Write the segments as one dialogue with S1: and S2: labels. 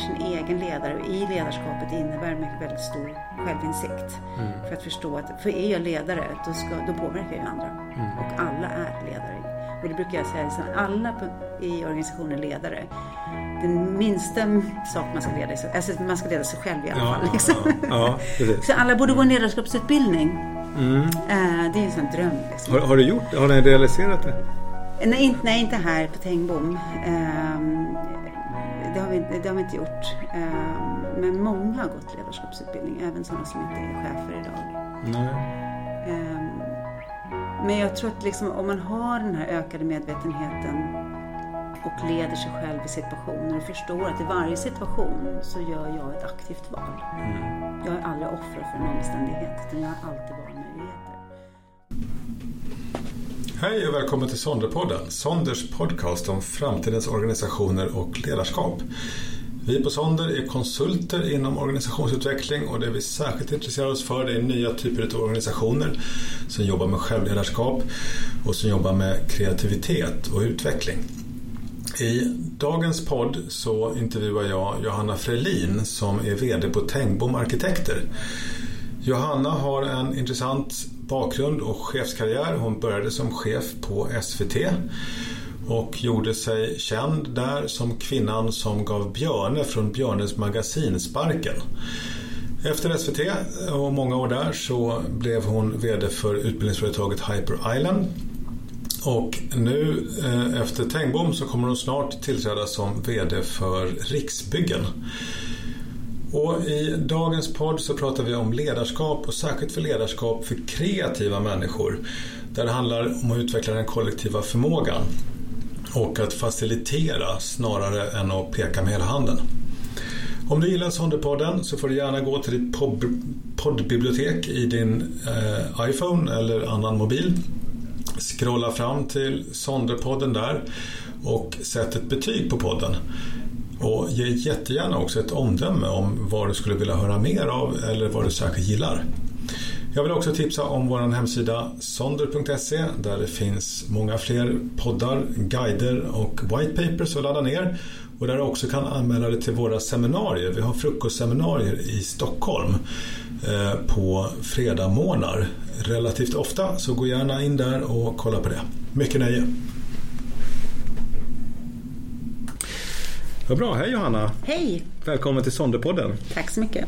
S1: sin egen ledare och i ledarskapet innebär det väldigt stor självinsikt. Mm. För att förstå att, för är jag ledare då, ska, då påverkar jag andra. Mm. Och alla är ledare. Och det brukar jag säga, liksom, alla i organisationen är ledare. Den minsta sak man ska leda alltså man ska leda sig själv i alla
S2: ja,
S1: fall. Liksom.
S2: Ja, ja,
S1: så alla borde gå en ledarskapsutbildning. Mm. Uh, det är en sån dröm. Liksom.
S2: Har, har, du gjort Har ni realiserat det?
S1: Nej, inte, nej, inte här på Tengbom. Um, det, har vi, det har vi inte gjort. Um, men många har gått ledarskapsutbildning, även sådana som inte är chefer idag. Nej. Um, men jag tror att liksom, om man har den här ökade medvetenheten och leder sig själv i situationer och förstår att i varje situation så gör jag ett aktivt val. Mm. Jag är aldrig offer för en omständighet utan jag har alltid valmöjligheter.
S2: Hej och välkommen till Sonderpodden, Sonders podcast om framtidens organisationer och ledarskap. Vi på Sonder är konsulter inom organisationsutveckling och det vi särskilt intresserar oss för det är nya typer av organisationer som jobbar med självledarskap och som jobbar med kreativitet och utveckling. I dagens podd så intervjuar jag Johanna Frelin som är VD på Tengbom Arkitekter. Johanna har en intressant bakgrund och chefskarriär. Hon började som chef på SVT och gjorde sig känd där som kvinnan som gav Björne från Björnes magasin sparken. Efter SVT och många år där så blev hon VD för utbildningsföretaget Hyper Island. Och nu eh, efter Tengbom så kommer hon snart tillträda som VD för Riksbyggen. Och I dagens podd så pratar vi om ledarskap och särskilt för ledarskap för kreativa människor. Där det handlar om att utveckla den kollektiva förmågan och att facilitera snarare än att peka med hela handen. Om du gillar Sonderpodden så får du gärna gå till ditt poddbibliotek i din eh, iPhone eller annan mobil. Scrolla fram till Sonderpodden där och sätt ett betyg på podden. Och ge jättegärna också ett omdöme om vad du skulle vilja höra mer av eller vad du särskilt gillar. Jag vill också tipsa om vår hemsida sonder.se där det finns många fler poddar, guider och white papers att ladda ner. Och där du också kan anmäla dig till våra seminarier. Vi har frukostseminarier i Stockholm eh, på på månader. relativt ofta. Så gå gärna in där och kolla på det. Mycket nöje! Vad bra, hej Johanna!
S1: Hej!
S2: Välkommen till Sonderpodden!
S1: Tack så mycket!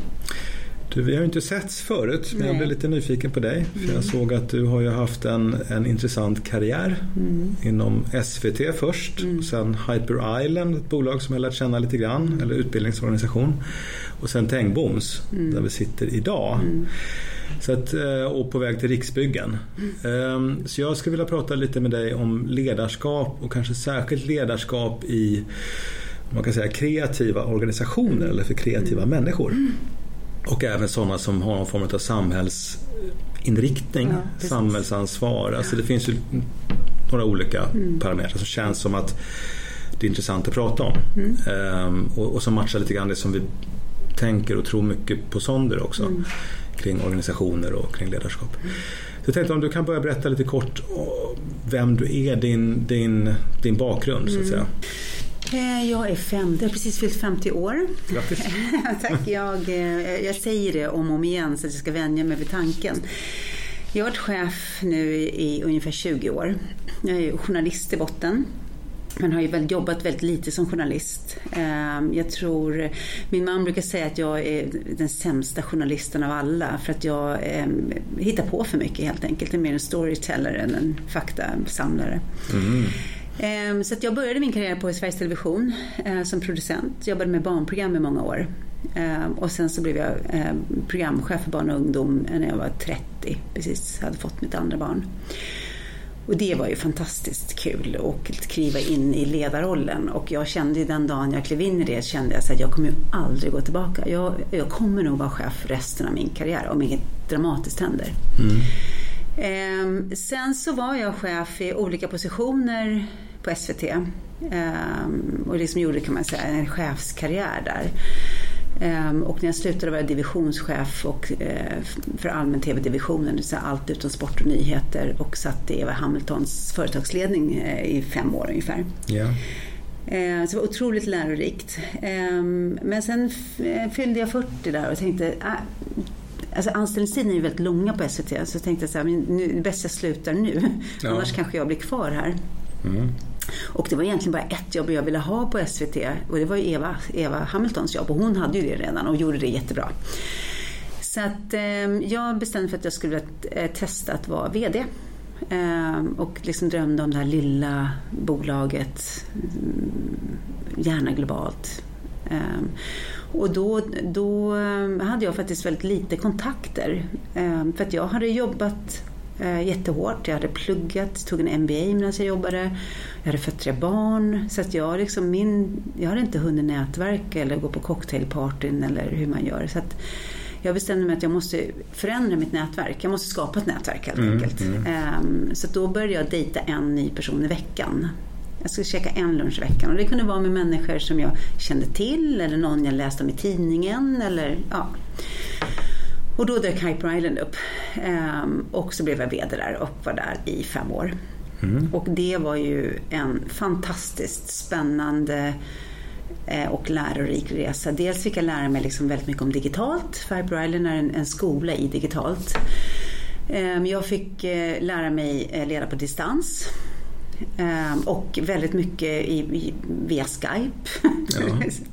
S2: Du, vi har ju inte setts förut, men Nej. jag blev lite nyfiken på dig. För mm. Jag såg att du har ju haft en, en intressant karriär mm. inom SVT först. Mm. Sen Hyper Island, ett bolag som jag lärt känna lite grann, mm. eller utbildningsorganisation. Och sen Tengboms, mm. där vi sitter idag. Mm. Så att, eh, och på väg till Riksbyggen. Ehm, så jag skulle vilja prata lite med dig om ledarskap och kanske särskilt ledarskap i man kan säga kreativa organisationer eller för kreativa människor. Och även sådana som har någon form av samhällsinriktning, ja, samhällsansvar. Alltså det finns ju några olika mm. parametrar som känns som att det är intressant att prata om. Mm. Ehm, och, och som matchar lite grann det som vi tänker och tror mycket på Sonder också. Mm. Kring organisationer och kring ledarskap. Mm. Så jag tänkte om du kan börja berätta lite kort vem du är, din, din, din bakgrund så att mm. säga.
S1: Jag är 50, jag har precis fyllt 50 år.
S2: Grattis!
S1: Tack, jag, eh, jag säger det om och om igen så att jag ska vänja mig vid tanken. Jag har varit chef nu i ungefär 20 år. Jag är journalist i botten. Men har ju väl jobbat väldigt lite som journalist. Ehm, jag tror, min man brukar säga att jag är den sämsta journalisten av alla för att jag ehm, hittar på för mycket helt enkelt. Jag är mer en storyteller än en faktasamlare. Mm. Ehm, så jag började min karriär på Sveriges Television eh, som producent. Jobbade med barnprogram i många år. Ehm, och sen så blev jag eh, programchef för barn och ungdom när jag var 30. Precis hade fått mitt andra barn. Och det var ju fantastiskt kul att kliva in i ledarrollen. Och jag kände ju den dagen jag klev in i det kände jag att jag kommer ju aldrig gå tillbaka. Jag, jag kommer nog vara chef resten av min karriär om inget dramatiskt händer. Mm. Ehm, sen så var jag chef i olika positioner på SVT. Ehm, och liksom gjorde kan man säga en chefskarriär där. Ehm, och när jag slutade var jag divisionschef och, eh, för allmän tv-divisionen, det allt utom sport och nyheter och satt i Eva Hamiltons företagsledning eh, i fem år ungefär. Yeah. Eh, så det var otroligt lärorikt. Eh, men sen fyllde jag 40 där och tänkte, äh, Alltså anställningstiden är ju väldigt långa på SVT så jag tänkte så här, nu, det är bäst jag slutar nu. Ja. Annars kanske jag blir kvar här. Mm. Och det var egentligen bara ett jobb jag ville ha på SVT och det var ju Eva, Eva Hamiltons jobb och hon hade ju det redan och gjorde det jättebra. Så att eh, jag bestämde för att jag skulle eh, testa att vara VD. Eh, och liksom drömde om det här lilla bolaget, mm, gärna globalt. Eh, och då, då eh, hade jag faktiskt väldigt lite kontakter. Eh, för att jag hade jobbat eh, jättehårt. Jag hade pluggat, tog en MBA medan jag jobbade. Jag hade fött tre barn. Så att jag, liksom min, jag hade inte hunnit nätverka eller gå på cocktailpartyn eller hur man gör. Så att jag bestämde mig att jag måste förändra mitt nätverk. Jag måste skapa ett nätverk helt mm, enkelt. Mm. Så då började jag dejta en ny person i veckan. Jag skulle käka en lunch i veckan och det kunde vara med människor som jag kände till eller någon jag läste om i tidningen eller ja. Och då dök Hyper Island upp. Ehm, och så blev jag VD där och var där i fem år. Mm. Och det var ju en fantastiskt spännande eh, och lärorik resa. Dels fick jag lära mig liksom väldigt mycket om digitalt, för Hyper Island är en, en skola i digitalt. Ehm, jag fick eh, lära mig eh, leda på distans. Ehm, och väldigt mycket i, i, via Skype.
S2: Ja.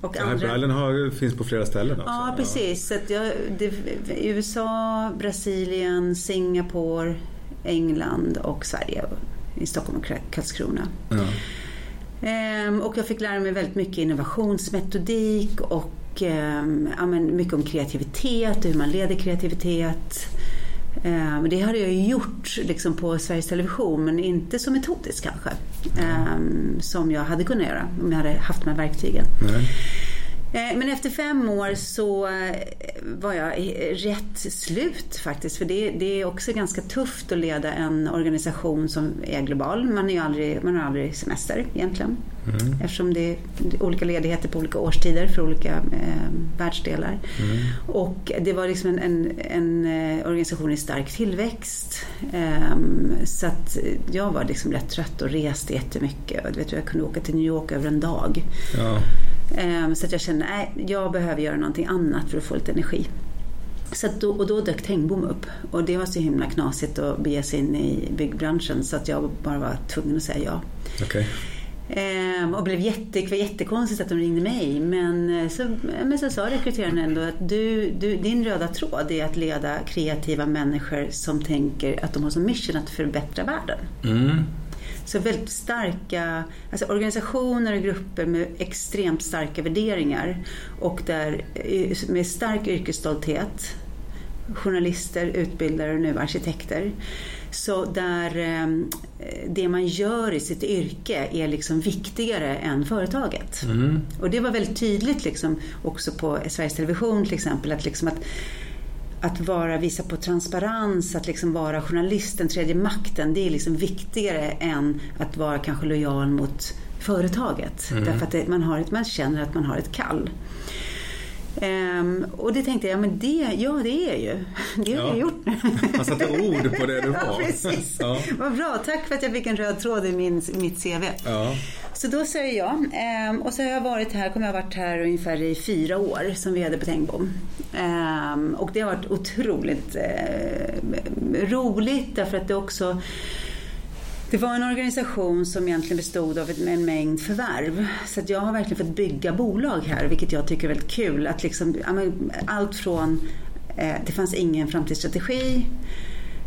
S2: och andra... Island har, finns på flera ställen också.
S1: Ja, precis. Så jag, det, USA, Brasilien, Singapore, England och Sverige. I Stockholm och Karlskrona. Ja. Ehm, och jag fick lära mig väldigt mycket innovationsmetodik och ehm, ja, mycket om kreativitet och hur man leder kreativitet. Eh, det hade jag ju gjort liksom på Sveriges Television men inte så metodiskt kanske. Eh, Som jag hade kunnat göra om jag hade haft de här verktygen. Nej. Men efter fem år så eh, var jag rätt slut faktiskt. För det, det, är också ganska tufft att leda en organisation som är global. Man, är aldrig, man har aldrig semester egentligen. Mm. Eftersom det är olika ledigheter på olika årstider för olika eh, världsdelar. Mm. Och det var liksom en, en, en, eh, organisation i stark tillväxt. Eh, så att jag var liksom rätt trött och reste jättemycket. Och, vet, jag kunde åka till New York över en dag. Ja. Eh, så att jag kände att jag behöver göra någonting annat för att få lite energi. Så då, och då dök Tengbom upp och det var så himla knasigt att bege sig in i byggbranschen så att jag bara var tvungen att säga ja. Okay. Ehm, och blev jätte, jättekonstigt att de ringde mig. Men eh, så, men så sa rekryteraren ändå att du, du, din röda tråd är att leda kreativa människor som tänker att de har som mission att förbättra världen. Mm. Så väldigt starka alltså organisationer och grupper med extremt starka värderingar och där, eh, med stark yrkesstolthet. Journalister, utbildare och nu arkitekter så där eh, det man gör i sitt yrke är liksom viktigare än företaget. Mm. Och det var väldigt tydligt liksom också på Sveriges Television till exempel. Att, liksom att, att vara, visa på transparens, att liksom vara journalist, den tredje makten, det är liksom viktigare än att vara kanske lojal mot företaget. Mm. Därför att det, man, har ett, man känner att man har ett kall. Um, och det tänkte jag, men det, ja det är ju. Det har ja. jag gjort nu.
S2: Man satte ord på det du var.
S1: Ja, precis. Ja. Vad bra, tack för att jag fick en röd tråd i, min, mitt CV. Ja. Så då säger jag. Um, och så har jag varit här, kommer jag ha varit här ungefär i fyra år som VD på Tengbom. Um, och det har varit otroligt uh, roligt därför att det också det var en organisation som egentligen bestod av en mängd förvärv. Så jag har verkligen fått bygga bolag här, vilket jag tycker är väldigt kul. Att liksom, allt från, eh, det fanns ingen framtidsstrategi,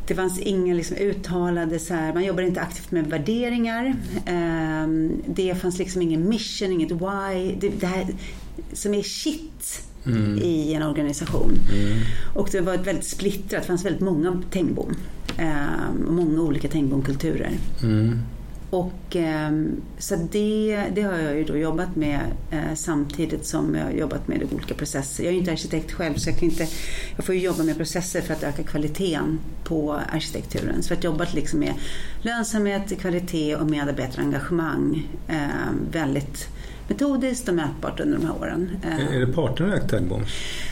S1: det fanns inga liksom uttalade, så här, man jobbade inte aktivt med värderingar. Eh, det fanns liksom ingen mission, inget why. Det, det här som är shit mm. i en organisation. Mm. Och det var väldigt splittrat, det fanns väldigt många Tengbom. Eh, många olika Tengbomkulturer. Mm. Och, eh, så det, det har jag ju då jobbat med eh, samtidigt som jag har jobbat med olika processer. Jag är ju inte arkitekt själv så jag, kan inte, jag får ju jobba med processer för att öka kvaliteten på arkitekturen. Så jag har jobbat liksom med lönsamhet, kvalitet och medarbetarengagemang eh, väldigt metodiskt och mätbart under de här åren.
S2: Är det partnerägt Tengbom?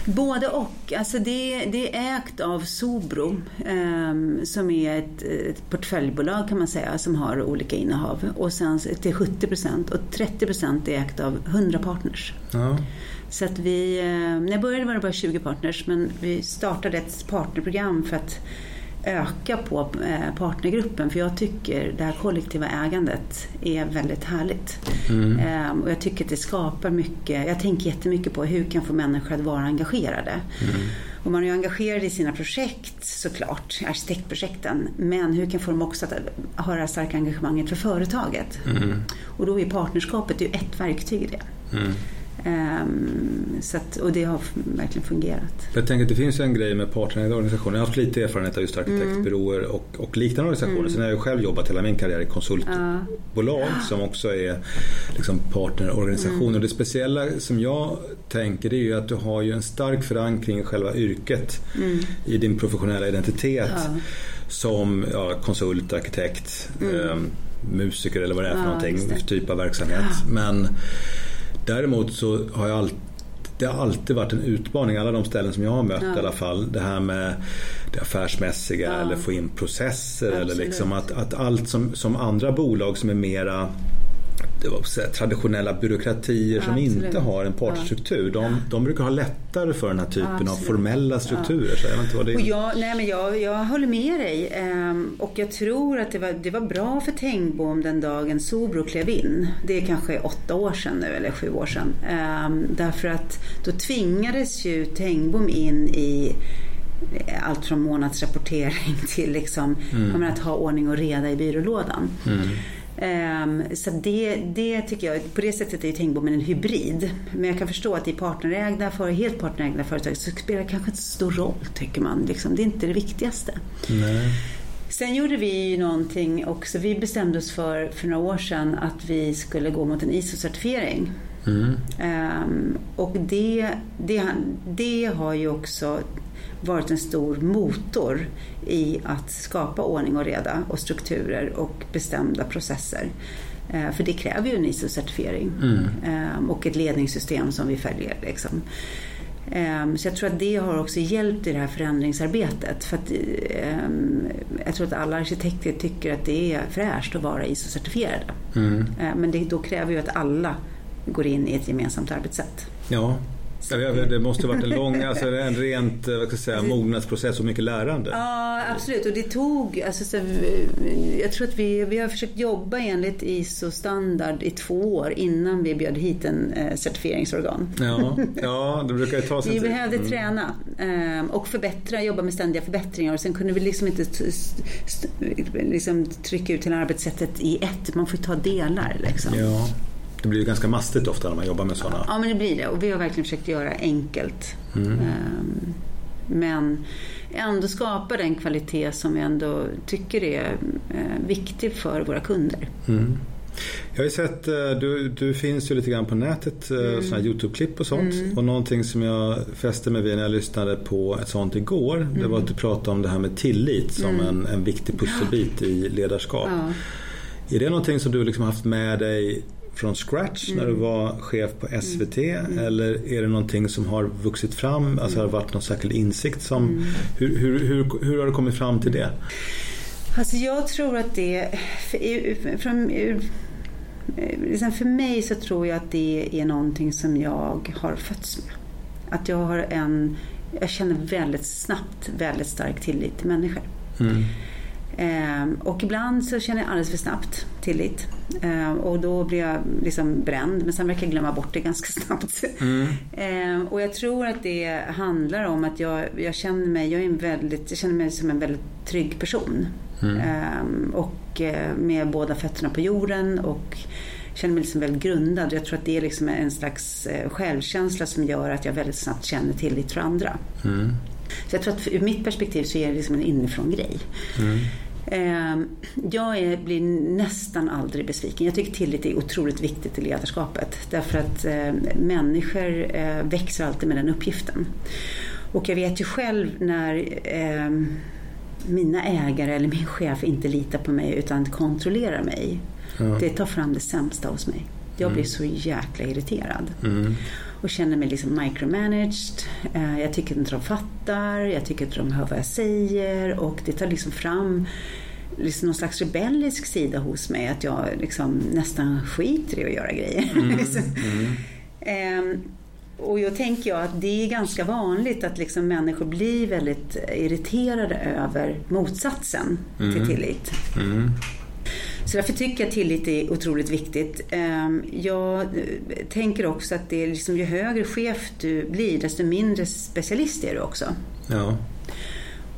S1: Både och. Alltså det, det är ägt av Sobro eh, som är ett, ett, portföljbolag kan man säga som har olika innehav. Och sen till 70 procent och 30 procent är ägt av 100 partners. Ja. Så att vi, eh, när jag började var det bara 20 partners men vi startade ett partnerprogram för att öka på eh, partnergruppen för jag tycker det här kollektiva ägandet är väldigt härligt. Mm. Ehm, och jag tycker att det skapar mycket, jag tänker jättemycket på hur kan få människor att vara engagerade. Mm. Och man är ju engagerad i sina projekt såklart, arkitektprojekten. Men hur kan få dem också att ha det här starka engagemanget för företaget? Mm. Och då är partnerskapet ju ett verktyg i det. Mm. Så att, och det har verkligen fungerat.
S2: Jag tänker att det finns en grej med partnerägda organisationer. Jag har haft lite erfarenhet av just arkitektbyråer mm. och, och liknande organisationer. Mm. Sen har jag själv jobbat hela min karriär i konsultbolag ja. som också är liksom partnerorganisationer. Mm. Och det speciella som jag tänker det är ju att du har ju en stark förankring i själva yrket mm. i din professionella identitet ja. som ja, konsult, arkitekt, eh, musiker eller vad det är för ja, någonting, typ av verksamhet. Men Däremot så har jag alltid det har alltid varit en utmaning, alla de ställen som jag har mött ja. i alla fall. Det här med det affärsmässiga ja. eller få in processer Absolut. eller liksom att, att allt som, som andra bolag som är mera säga, traditionella byråkratier ja, som absolut. inte har en partsstruktur. De, de brukar ha lättare för den här typen absolut. av formella strukturer. Så jag vet inte vad det är.
S1: Och jag, nej men jag, jag håller med dig. Ehm, och jag tror att det var, det var bra för Tengbom den dagen Sobro klev in. Det är kanske åtta år sedan nu, eller sju år sedan. Ehm, därför att då tvingades ju Tengbom in i allt från månadsrapportering till liksom, mm. att ha ordning och reda i byrålådan. Mm. Um, så det, det tycker jag, på det sättet är ju Tengbommen en hybrid. Men jag kan förstå att i partnerägda, för, helt partnerägda företag så spelar det kanske inte så stor roll tycker man. Liksom, det är inte det viktigaste. Nej. Sen gjorde vi ju någonting också. Vi bestämde oss för, för några år sedan att vi skulle gå mot en ISO-certifiering. Mm. Um, och det, det, det har ju också varit en stor motor i att skapa ordning och reda och strukturer och bestämda processer. Eh, för det kräver ju en ISO-certifiering mm. Ehm, och ett ledningssystem som vi följer. Liksom. Ehm, så jag tror att det har också hjälpt i det här förändringsarbetet. För att, ehm, jag tror att alla arkitekter tycker att det är fräscht att vara ISO-certifierade. Mm. Men det då kräver ju att alla går in i ett gemensamt arbetssätt.
S2: Ja, det måste varit en lång, alltså en rent vad ska jag säga, mognadsprocess och mycket lärande.
S1: Ja, absolut. Och det tog, alltså, så, jag tror att vi, vi har försökt jobba enligt ISO-standard i två år innan vi bjöd hit en eh, certifieringsorgan.
S2: Ja, ja, det brukar ju ta
S1: sin tid. Vi behövde mm. träna eh, och förbättra, jobba med ständiga förbättringar. Och sen kunde vi liksom inte liksom, trycka ut hela arbetssättet i ett, man får ta delar. Liksom.
S2: Ja. Det blir ju ganska mastigt ofta när man jobbar med sådana.
S1: Ja, men det blir det. Och vi har verkligen försökt göra enkelt. Mm. Ehm, men ändå skapa den kvalitet som vi ändå tycker är eh, viktig för våra kunder. Mm.
S2: Jag har ju sett, eh, du, du finns ju lite grann på nätet, eh, mm. sådana YouTube-klipp och sånt. Mm. Och någonting som jag fäste mig vid när jag lyssnade på ett sånt igår, mm. det var att du pratade om det här med tillit som mm. en, en viktig pusselbit i ledarskap. Ja. Är det någonting som du liksom haft med dig från scratch mm. när du var chef på SVT mm. mm. eller är det någonting som har vuxit fram? Alltså har det varit någon särskild insikt som... Mm. Hur, hur, hur, hur har du kommit fram till det?
S1: Alltså jag tror att det... För, från, liksom för mig så tror jag att det är någonting som jag har fötts med. Att jag har en... Jag känner väldigt snabbt väldigt stark tillit till människor. Mm. Ehm, och ibland så känner jag alldeles för snabbt tillit. Ehm, och då blir jag liksom bränd, men sen verkar jag glömma bort det ganska snabbt. Mm. Ehm, och jag tror att det handlar om att jag, jag, känner, mig, jag, är en väldigt, jag känner mig som en väldigt trygg person. Mm. och eh, med båda fötterna på jorden och känner mig liksom väldigt grundad. Jag tror att det är liksom en slags eh, självkänsla som gör att jag väldigt snabbt känner tillit för andra. Mm. Så jag tror att ur mitt perspektiv så är det liksom en inifrån grej. Mm. Ehm, jag är, blir nästan aldrig besviken. Jag tycker tillit är otroligt viktigt i ledarskapet. Därför att eh, människor eh, växer alltid med den uppgiften. Och jag vet ju själv när eh, mina ägare eller min chef inte litar på mig utan kontrollerar mig. Ja. Det tar fram det sämsta hos mig. Jag blir så jäkla irriterad. Och känner mig liksom micromanaged. Eh, jag tycker inte de fattar, jag tycker inte de hör vad jag säger och det tar liksom fram liksom någon slags rebellisk sida hos mig. Att jag liksom nästan skiter i att göra grejer. Mm, mm. ehm, och jag tänker jag att det är ganska vanligt att liksom människor blir väldigt irriterade över motsatsen mm. till tillit. Så därför tycker jag tillit är otroligt viktigt. Ehm, jag tänker också att det är liksom, ju högre chef du blir, desto mindre specialist är du också. Ja.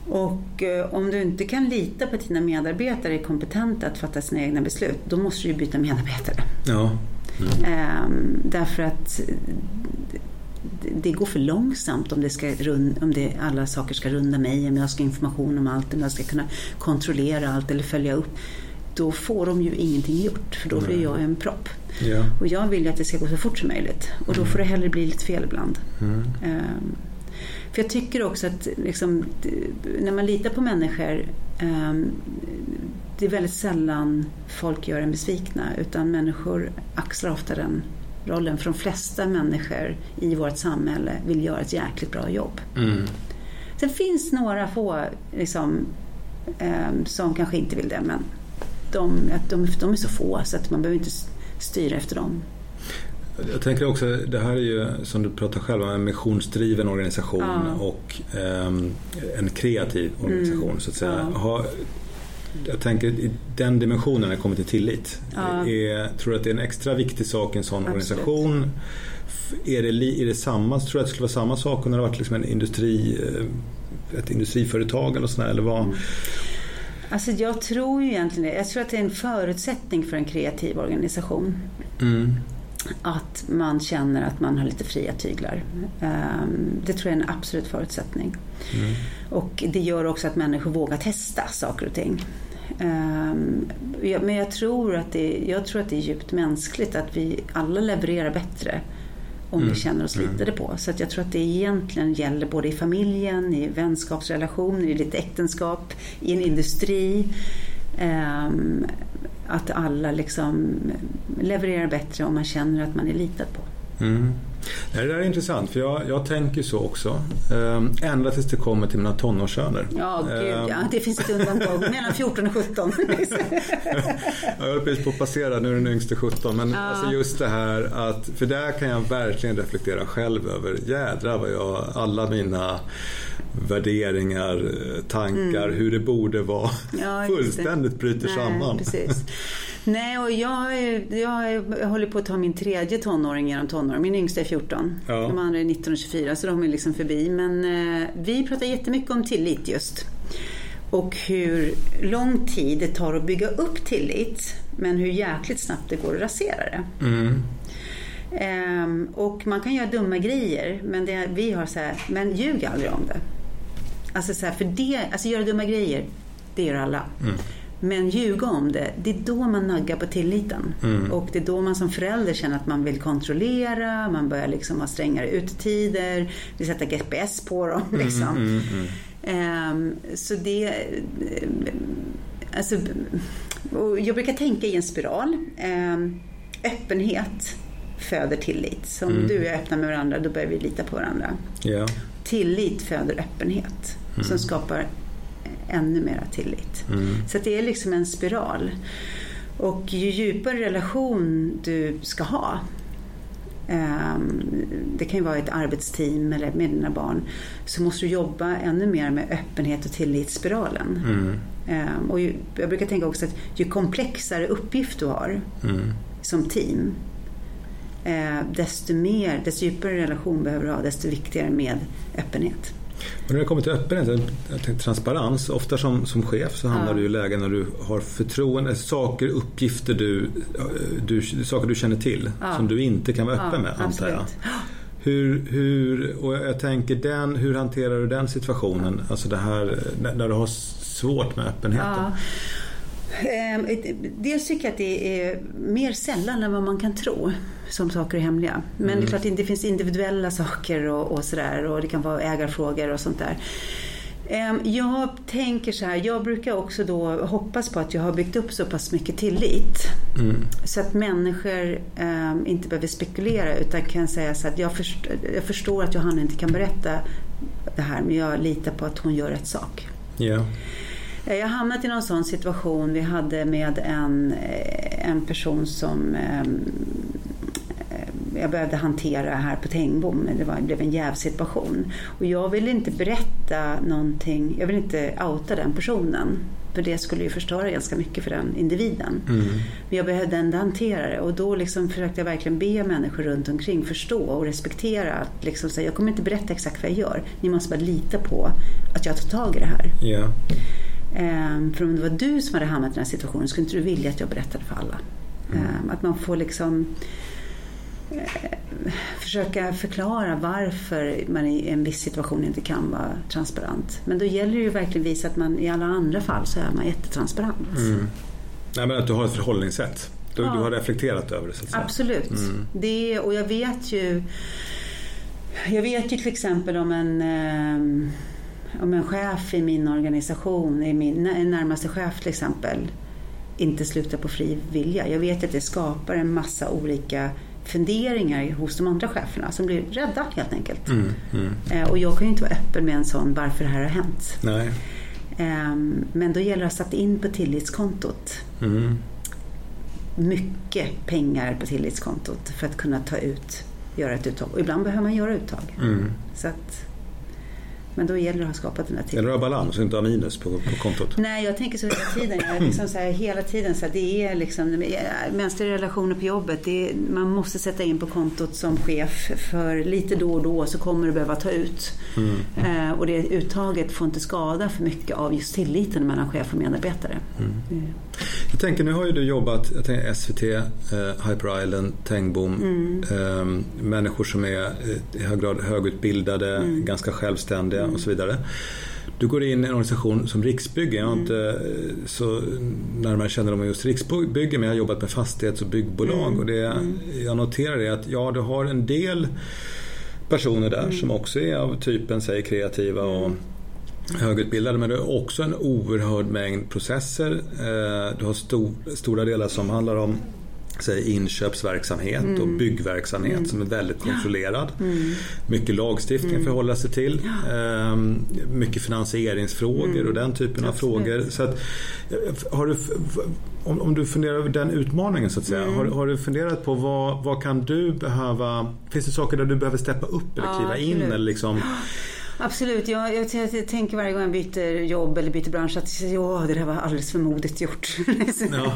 S1: Och eh, om du inte kan lita på att dina medarbetare är kompetenta att fatta sina egna beslut, då måste du byta medarbetare. Ja. Mm. Därför att det går för långsamt om, det ska om det, alla saker ska runda mig, om jag ska ha information om allt, om jag ska kunna kontrollera allt eller följa upp. Då får de ju ingenting gjort, för då blir jag en propp. Ja. Och jag vill ju att det ska gå så fort som möjligt. Och då mm. får det hellre bli lite fel ibland. Mm. Um, för jag tycker också att liksom, när man litar på människor um, det är väldigt sällan folk gör en besvikna utan människor axlar ofta den rollen. För de flesta människor i vårt samhälle vill göra ett jäkligt bra jobb. Mm. Sen finns några få liksom, um, som kanske inte vill det men de, de, de är så få så att man behöver inte styra efter dem.
S2: Jag tänker också, det här är ju som du pratar själv om, en missionsdriven organisation ja. och um, en kreativ organisation mm. så att säga. Ja. Har, jag tänker i den dimensionen när det kommer till tillit. Ja. Är, tror du att det är en extra viktig sak i en sån Absolut. organisation? Är det, är det samma, tror du att det skulle vara samma sak om det hade varit liksom en industri, eh, ett industriföretag eller sådär? Eller vad? Mm.
S1: Alltså jag tror ju egentligen det. Jag tror att det är en förutsättning för en kreativ organisation. Mm att man känner att man har lite fria tyglar. Ehm, det tror jag är en absolut förutsättning. Mm. Och det gör också att människor vågar testa saker och ting. Ehm, men jag tror, att det, jag tror att det är djupt mänskligt att vi alla levererar bättre om mm. vi känner oss litade mm. på. Så att jag tror att det egentligen gäller både i familjen, i vänskapsrelationer, i ditt äktenskap, i en industri. Um, att alla liksom levererar bättre om man känner att man är litad på. Mm.
S2: Det där är intressant för jag, jag tänker så också. Ähm, ända tills det kommer till mina tonårssöner.
S1: Ja, gud ja. Det finns ett undantag. Mellan 14 och 17.
S2: jag höll precis på att passera, nu är den yngste 17. Men ja. alltså just det här att, för där kan jag verkligen reflektera själv över, jädrar vad jag, alla mina värderingar, tankar, mm. hur det borde vara ja, fullständigt bryter Nej, samman.
S1: Precis. Nej, och jag, jag, jag håller på att ta min tredje tonåring genom tonåren. Min yngsta är 14. Ja. De andra är 19 och 24 så de är liksom förbi. Men eh, vi pratar jättemycket om tillit just. Och hur lång tid det tar att bygga upp tillit. Men hur jäkligt snabbt det går att rasera det. Mm. Um, och man kan göra dumma grejer, men det, vi har så här, men ljug aldrig om det. Alltså, så här, för det, alltså göra dumma grejer, det gör alla. Mm. Men ljuga om det, det är då man naggar på tilliten. Mm. Och det är då man som förälder känner att man vill kontrollera, man börjar liksom ha strängare utetider, vill sätta GPS på dem. Mm, liksom. Mm, um, så det... Alltså, jag brukar tänka i en spiral. Um, öppenhet föder tillit. Så om mm. du är öppna med varandra, då börjar vi lita på varandra. Yeah. Tillit föder öppenhet mm. som skapar ännu mera tillit. Mm. Så det är liksom en spiral. Och ju djupare relation du ska ha ehm, det kan ju vara ett arbetsteam eller med dina barn, så måste du jobba ännu mer med öppenhet och tillitsspiralen. Mm. Ehm, och jag brukar tänka också att ju komplexare uppgift du har mm. som team, eh, desto mer, desto djupare relation behöver du ha, desto viktigare med öppenhet.
S2: Och när det kommer till öppenhet, transparens, ofta som, som chef så hamnar ja. du i lägen när du har förtroende, saker, uppgifter du, du, saker du känner till ja. som du inte kan vara öppen ja, med antar jag. Hur, hur, och jag tänker den, hur hanterar du den situationen? Alltså det här när du har svårt med öppenheten.
S1: Ehm, dels tycker jag att det är mer sällan än vad man kan tro som saker är hemliga. Men mm. det är klart att det finns individuella saker och, och sådär och det kan vara ägarfrågor och sånt där. Ehm, jag tänker så här, jag brukar också då hoppas på att jag har byggt upp så pass mycket tillit. Mm. Så att människor um, inte behöver spekulera utan kan säga så att jag, först, jag förstår att Johanna inte kan berätta det här men jag litar på att hon gör rätt sak.
S2: Yeah.
S1: Jag har hamnat i någon sån situation vi hade med en, eh, en person som um, jag behövde hantera här på Tengbom. Det, var, det blev en jävsituation. Och jag ville inte berätta någonting, jag ville inte outa den personen. För det skulle ju förstöra ganska mycket för den individen. Mm. Men jag behövde ändå hantera det och då liksom försökte jag verkligen be människor runt omkring förstå och respektera att liksom säga, jag kommer inte berätta exakt vad jag gör. Ni måste bara lita på att jag tar tag i det här.
S2: Yeah.
S1: för om det var du som hade hamnat i den här situationen skulle inte du vilja att jag berättade för alla. Mm. att man får liksom försöka förklara varför man i en viss situation inte kan vara transparent. Men då gäller det ju verkligen visa att man i alla andra fall så är man jättetransparent.
S2: Mm. Nej, men att du har ett förhållningssätt. Du, ja. du har reflekterat över det. Så att säga.
S1: Absolut. Mm. Det, och jag vet ju jag vet ju till exempel om en, eh, om en chef i min organisation, i min närmaste chef till exempel, inte slutar på fri vilja. Jag vet att det skapar en massa olika funderingar hos de andra cheferna som blir rädda helt enkelt. Mm, mm. Eh, och jag kan ju inte vara öppen med en sån varför det här har hänt.
S2: Nej.
S1: Ehm, men då gäller det att sätta in på tillitskontot. Mm. Mycket pengar på tillitskontot för att kunna ta ut, göra ett uttag. Och ibland behöver man göra uttag.
S2: Mm.
S1: Så att, men då gäller det att ha skapat den här tilliten.
S2: Eller ha balans och inte ha minus på, på kontot.
S1: Nej, jag tänker så hela tiden. Jag liksom så här, hela tiden så här, det är liksom mänskliga relationer på jobbet. Är, man måste sätta in på kontot som chef för lite då och då så kommer du behöva ta ut. Mm. Eh, och det uttaget får inte skada för mycket av just tilliten mellan chef och medarbetare. Mm. Mm.
S2: Jag tänker, nu har ju du jobbat, jag tänker SVT, eh, Hyper Island, Tengbom. Mm. Eh, människor som är i hög grad högutbildade, mm. ganska självständiga och så vidare. Du går in i en organisation som Riksbyggen. Jag har inte eh, så närmare kännedom om just Riksbyggen men jag har jobbat med fastighets och byggbolag. Mm. Och det mm. jag noterar är att ja, du har en del personer där mm. som också är av typen säg kreativa och högutbildade men du har också en oerhörd mängd processer. Eh, du har stor, stora delar som handlar om säg, inköpsverksamhet mm. och byggverksamhet mm. som är väldigt kontrollerad. Mm. Mycket lagstiftning mm. att förhålla sig till. Ja. mycket finansieringsfrågor mm. och den typen av frågor. Så att, eh, har du, om, om, du funderar över den utmaningen så att säga. Mm. Har, har, du funderat på vad, vad kan du behöva, finns det saker där du behöver steppa upp eller kliva in? Eller liksom,
S1: Absolut. Jag, jag, jag, tänker varje gång jag byter jobb eller byter bransch att ja, det där var alldeles för modigt gjort. Ja,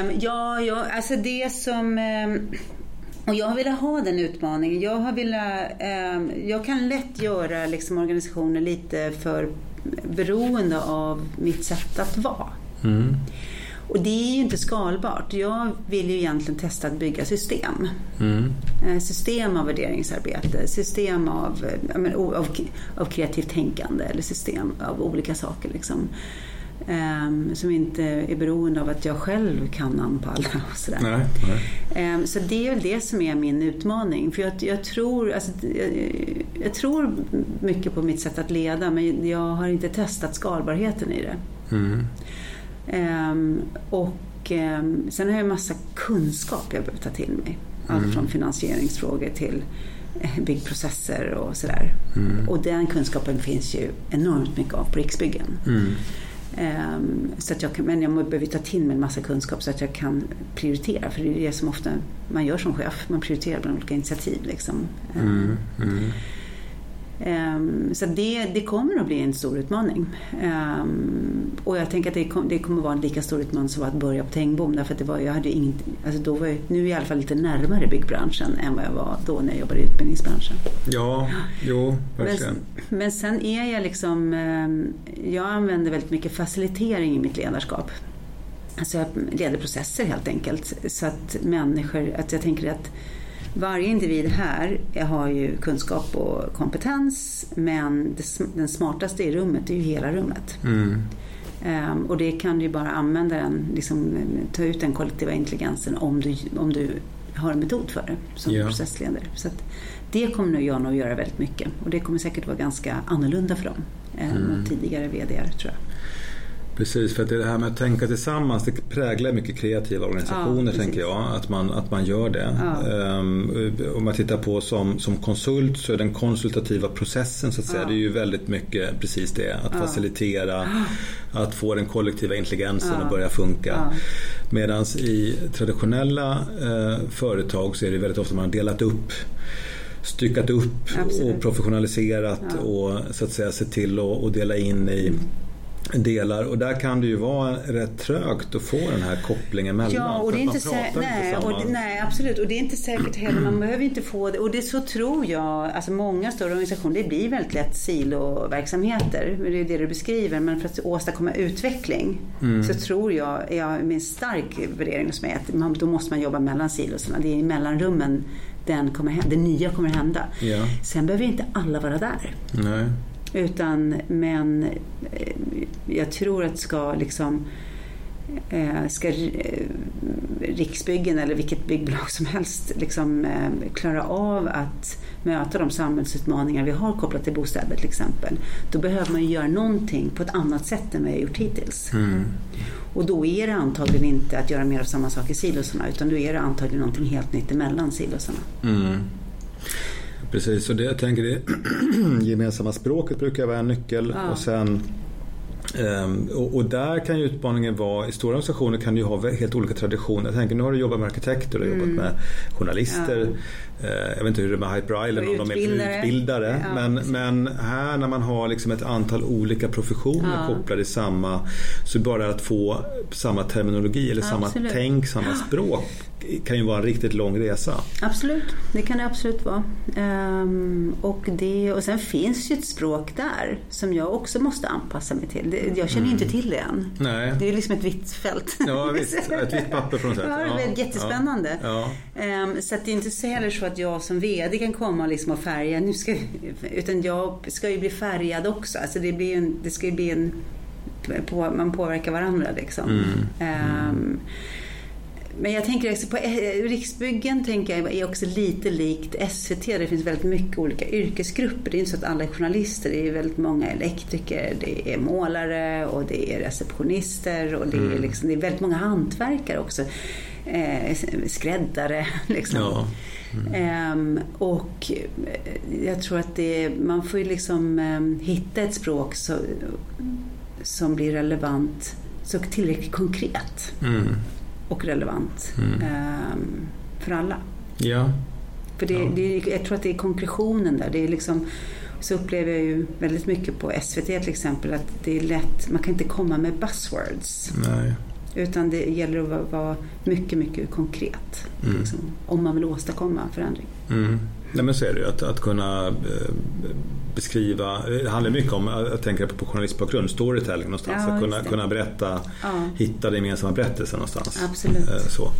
S1: um, ja, ja, alltså det som... Um, och jag har velat ha den utmaningen. Jag, har velat, um, jag kan lätt göra liksom, organisationer lite för beroende av mitt sätt att vara. Mm. Och det är ju inte skalbart. Jag vill ju egentligen testa att bygga system. Mm. Eh, system av värderingsarbete, system av, menar, av, av kreativt tänkande eller system av olika saker. Liksom. Um, som inte är beroende av att jag själv kan namn på alla. Och sådär.
S2: Nej,
S1: nej. Um, så det är väl det som är min utmaning. För jag, jag tror, alltså, jag, jag, tror mycket på mitt sätt att leda men jag har inte testat skalbarheten i det. Mm. Um, och um, sen har jag en massa kunskap jag behöver ta till mig. Allt mm. från finansieringsfrågor till eh, byggprocesser och sådär. Mm. Och den kunskapen finns ju enormt mycket av på Riksbyggen. Mm. Um, så att jag kan, men jag behöver ta till mig en massa kunskap så att jag kan prioritera. För det är det som ofta man gör som chef. Man prioriterar bland olika initiativ. Liksom. Um, Um, så det, det, kommer att bli en stor utmaning. Um, och jag tänker att det, kom, det kommer att vara en lika stor utmaning som att börja på Tengbom. Därför att det var, jag hade inget, alltså då var jag, nu är jag i alla fall lite närmare byggbranschen än vad jag var då när jag jobbade i utbildningsbranschen.
S2: Ja, jo, verkligen.
S1: Men, men sen är jag liksom, um, jag använder väldigt mycket facilitering i mitt ledarskap. Alltså jag leder processer helt enkelt. Så att människor, att jag tänker att varje individ här har ju kunskap och kompetens men den smartaste i rummet är ju hela rummet. Mm. Um, och det kan du bara använda den, liksom, ta ut den kollektiva intelligensen om du, om du har en metod för det som
S2: Ja.
S1: processledare. Så att det kommer nog jag nog göra väldigt mycket och det kommer säkert vara ganska annorlunda för dem än
S2: Mm.
S1: tidigare VDR tror jag.
S2: Precis, för att det här med att tänka tillsammans det präglar mycket kreativa organisationer
S1: Ja,
S2: tänker jag. Att man, att man gör det.
S1: Ja.
S2: Ehm, om man tittar på som, som konsult så är den konsultativa processen så att säga,
S1: Ja.
S2: det är ju väldigt mycket precis det. Att facilitera, att få den kollektiva intelligensen att börja funka. Medan i traditionella eh, företag så är det väldigt ofta man har delat upp styckat upp
S1: Absolut.
S2: och professionaliserat och så att säga se till att att dela in i delar och där kan det ju vara rätt trögt att få den här kopplingen mellan.
S1: Ja, och det är inte
S2: man
S1: sä-
S2: pratar
S1: nej, och det, nej, absolut. Och det är inte säkert heller. Man behöver inte få det. Och det så tror jag, alltså många större organisationer, det blir väldigt lätt siloverksamheter. Det är det du beskriver. Men för att åstadkomma utveckling
S2: Mm.
S1: så tror jag, jag en stark värdering hos mig, att man, då måste man jobba mellan silosarna. Det är i mellanrummen den kommer hända, det nya kommer hända.
S2: Ja,
S1: Sen behöver inte alla vara där.
S2: nej.
S1: Utan, men eh, jag tror att ska liksom eh, ska eh, Riksbyggen eller vilket byggbolag som helst liksom klara av att möta de samhällsutmaningar vi har kopplat till bostäder till exempel. Då behöver man ju göra någonting på ett annat sätt än vi har gjort hittills.
S2: Mm.
S1: Och då är det antagligen inte att göra mer av samma sak i silosarna utan då är det antagligen någonting helt nytt emellan silosarna.
S2: Mm. Precis, och det jag tänker det gemensamma språket brukar vara en nyckel
S1: Ja.
S2: och sen ehm, och, och där kan ju utmaningen vara, i stora organisationer kan du ju ha helt olika traditioner. Jag tänker nu har du jobbat med arkitekter och jobbat med journalister. Eh, Jag vet inte hur det är med Hyper Island, om de är
S1: utbildare. Ja,
S2: men, men här när man har liksom ett antal olika professioner
S1: Ja.
S2: kopplade i samma, så bara att få samma terminologi eller samma
S1: Absolut.
S2: tänk, samma språk kan ju vara en riktigt lång resa.
S1: Absolut, det kan det absolut vara. Ehm, och, det, och sen finns ju ett språk där som jag också måste anpassa mig till. Det, jag känner ju inte till det än.
S2: Nej.
S1: Det är ju liksom ett vitt fält.
S2: Ja visst, ett vitt papper på något sätt.
S1: Ja, är jättespännande.
S2: Ja.
S1: Ehm, så det är inte så heller så att jag som VD kan komma liksom och färga. Nu ska, utan jag ska ju bli färgad också. Alltså det, blir en, det ska ju bli en... På, man påverkar varandra liksom.
S2: Mm.
S1: Ehm, men jag tänker också på eh, Riksbyggen tänker jag är också lite likt SVT. Det finns väldigt mycket olika yrkesgrupper. Det är inte så att alla är journalister. Det är väldigt många elektriker, det är målare och det är receptionister och det är, liksom, det är väldigt många hantverkare också. Eh, skräddare liksom.
S2: Ja.
S1: Och eh, jag tror att det, man får ju liksom ehm, hitta ett språk så, som blir relevant, så tillräckligt konkret
S2: Mm.
S1: Och relevant ehm, för alla.
S2: Ja.
S1: För det,
S2: Ja.
S1: det, jag tror att det är konkretionen där. Det är liksom, så upplever jag ju väldigt mycket på SVT till exempel att det är lätt, man kan inte komma med buzzwords.
S2: Nej.
S1: Utan det gäller att vara, vara mycket, mycket konkret.
S2: Mm.
S1: Liksom, om man vill åstadkomma förändring.
S2: Mm. Nej men så är det ju. Att, att kunna eh, beskriva. Det handlar mycket om, jag tänker på journalistbakgrund, storytelling någonstans.
S1: Ja,
S2: att kunna, kunna berätta,
S1: Ja.
S2: hitta den gemensamma berättelsen någonstans.
S1: Absolut.
S2: Eh, Så.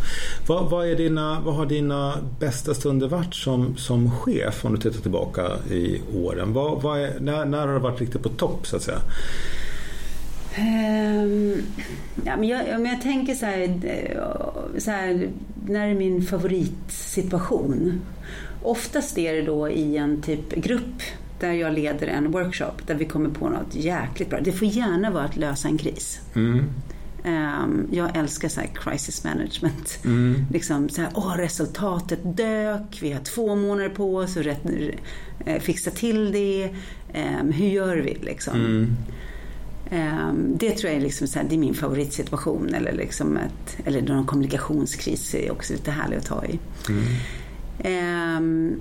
S2: Vad, vad, är dina, vad har dina bästa stunder varit som, som chef om du tittar tillbaka i åren? Vad, vad är, när, när har du varit riktigt på topp så att säga?
S1: Ehm, ja, men jag, om jag tänker så här, eh, så här, när är min favoritsituation? Oftast är det då i en typ grupp där jag leder en workshop där vi kommer på något jäkligt bra. Det får gärna vara att lösa en kris.
S2: Mm.
S1: Ehm, jag älskar så här crisis management.
S2: Mm.
S1: Liksom så här, åh, resultatet dök, vi har två månader på oss att eh, fixa till det. Ehm, hur gör vi liksom?
S2: Mm.
S1: Ehm, Det tror jag är, liksom så här, det är min favoritsituation. Eller, liksom ett, eller någon kommunikationskris är också lite härligt att ta i.
S2: Mm.
S1: Ehm,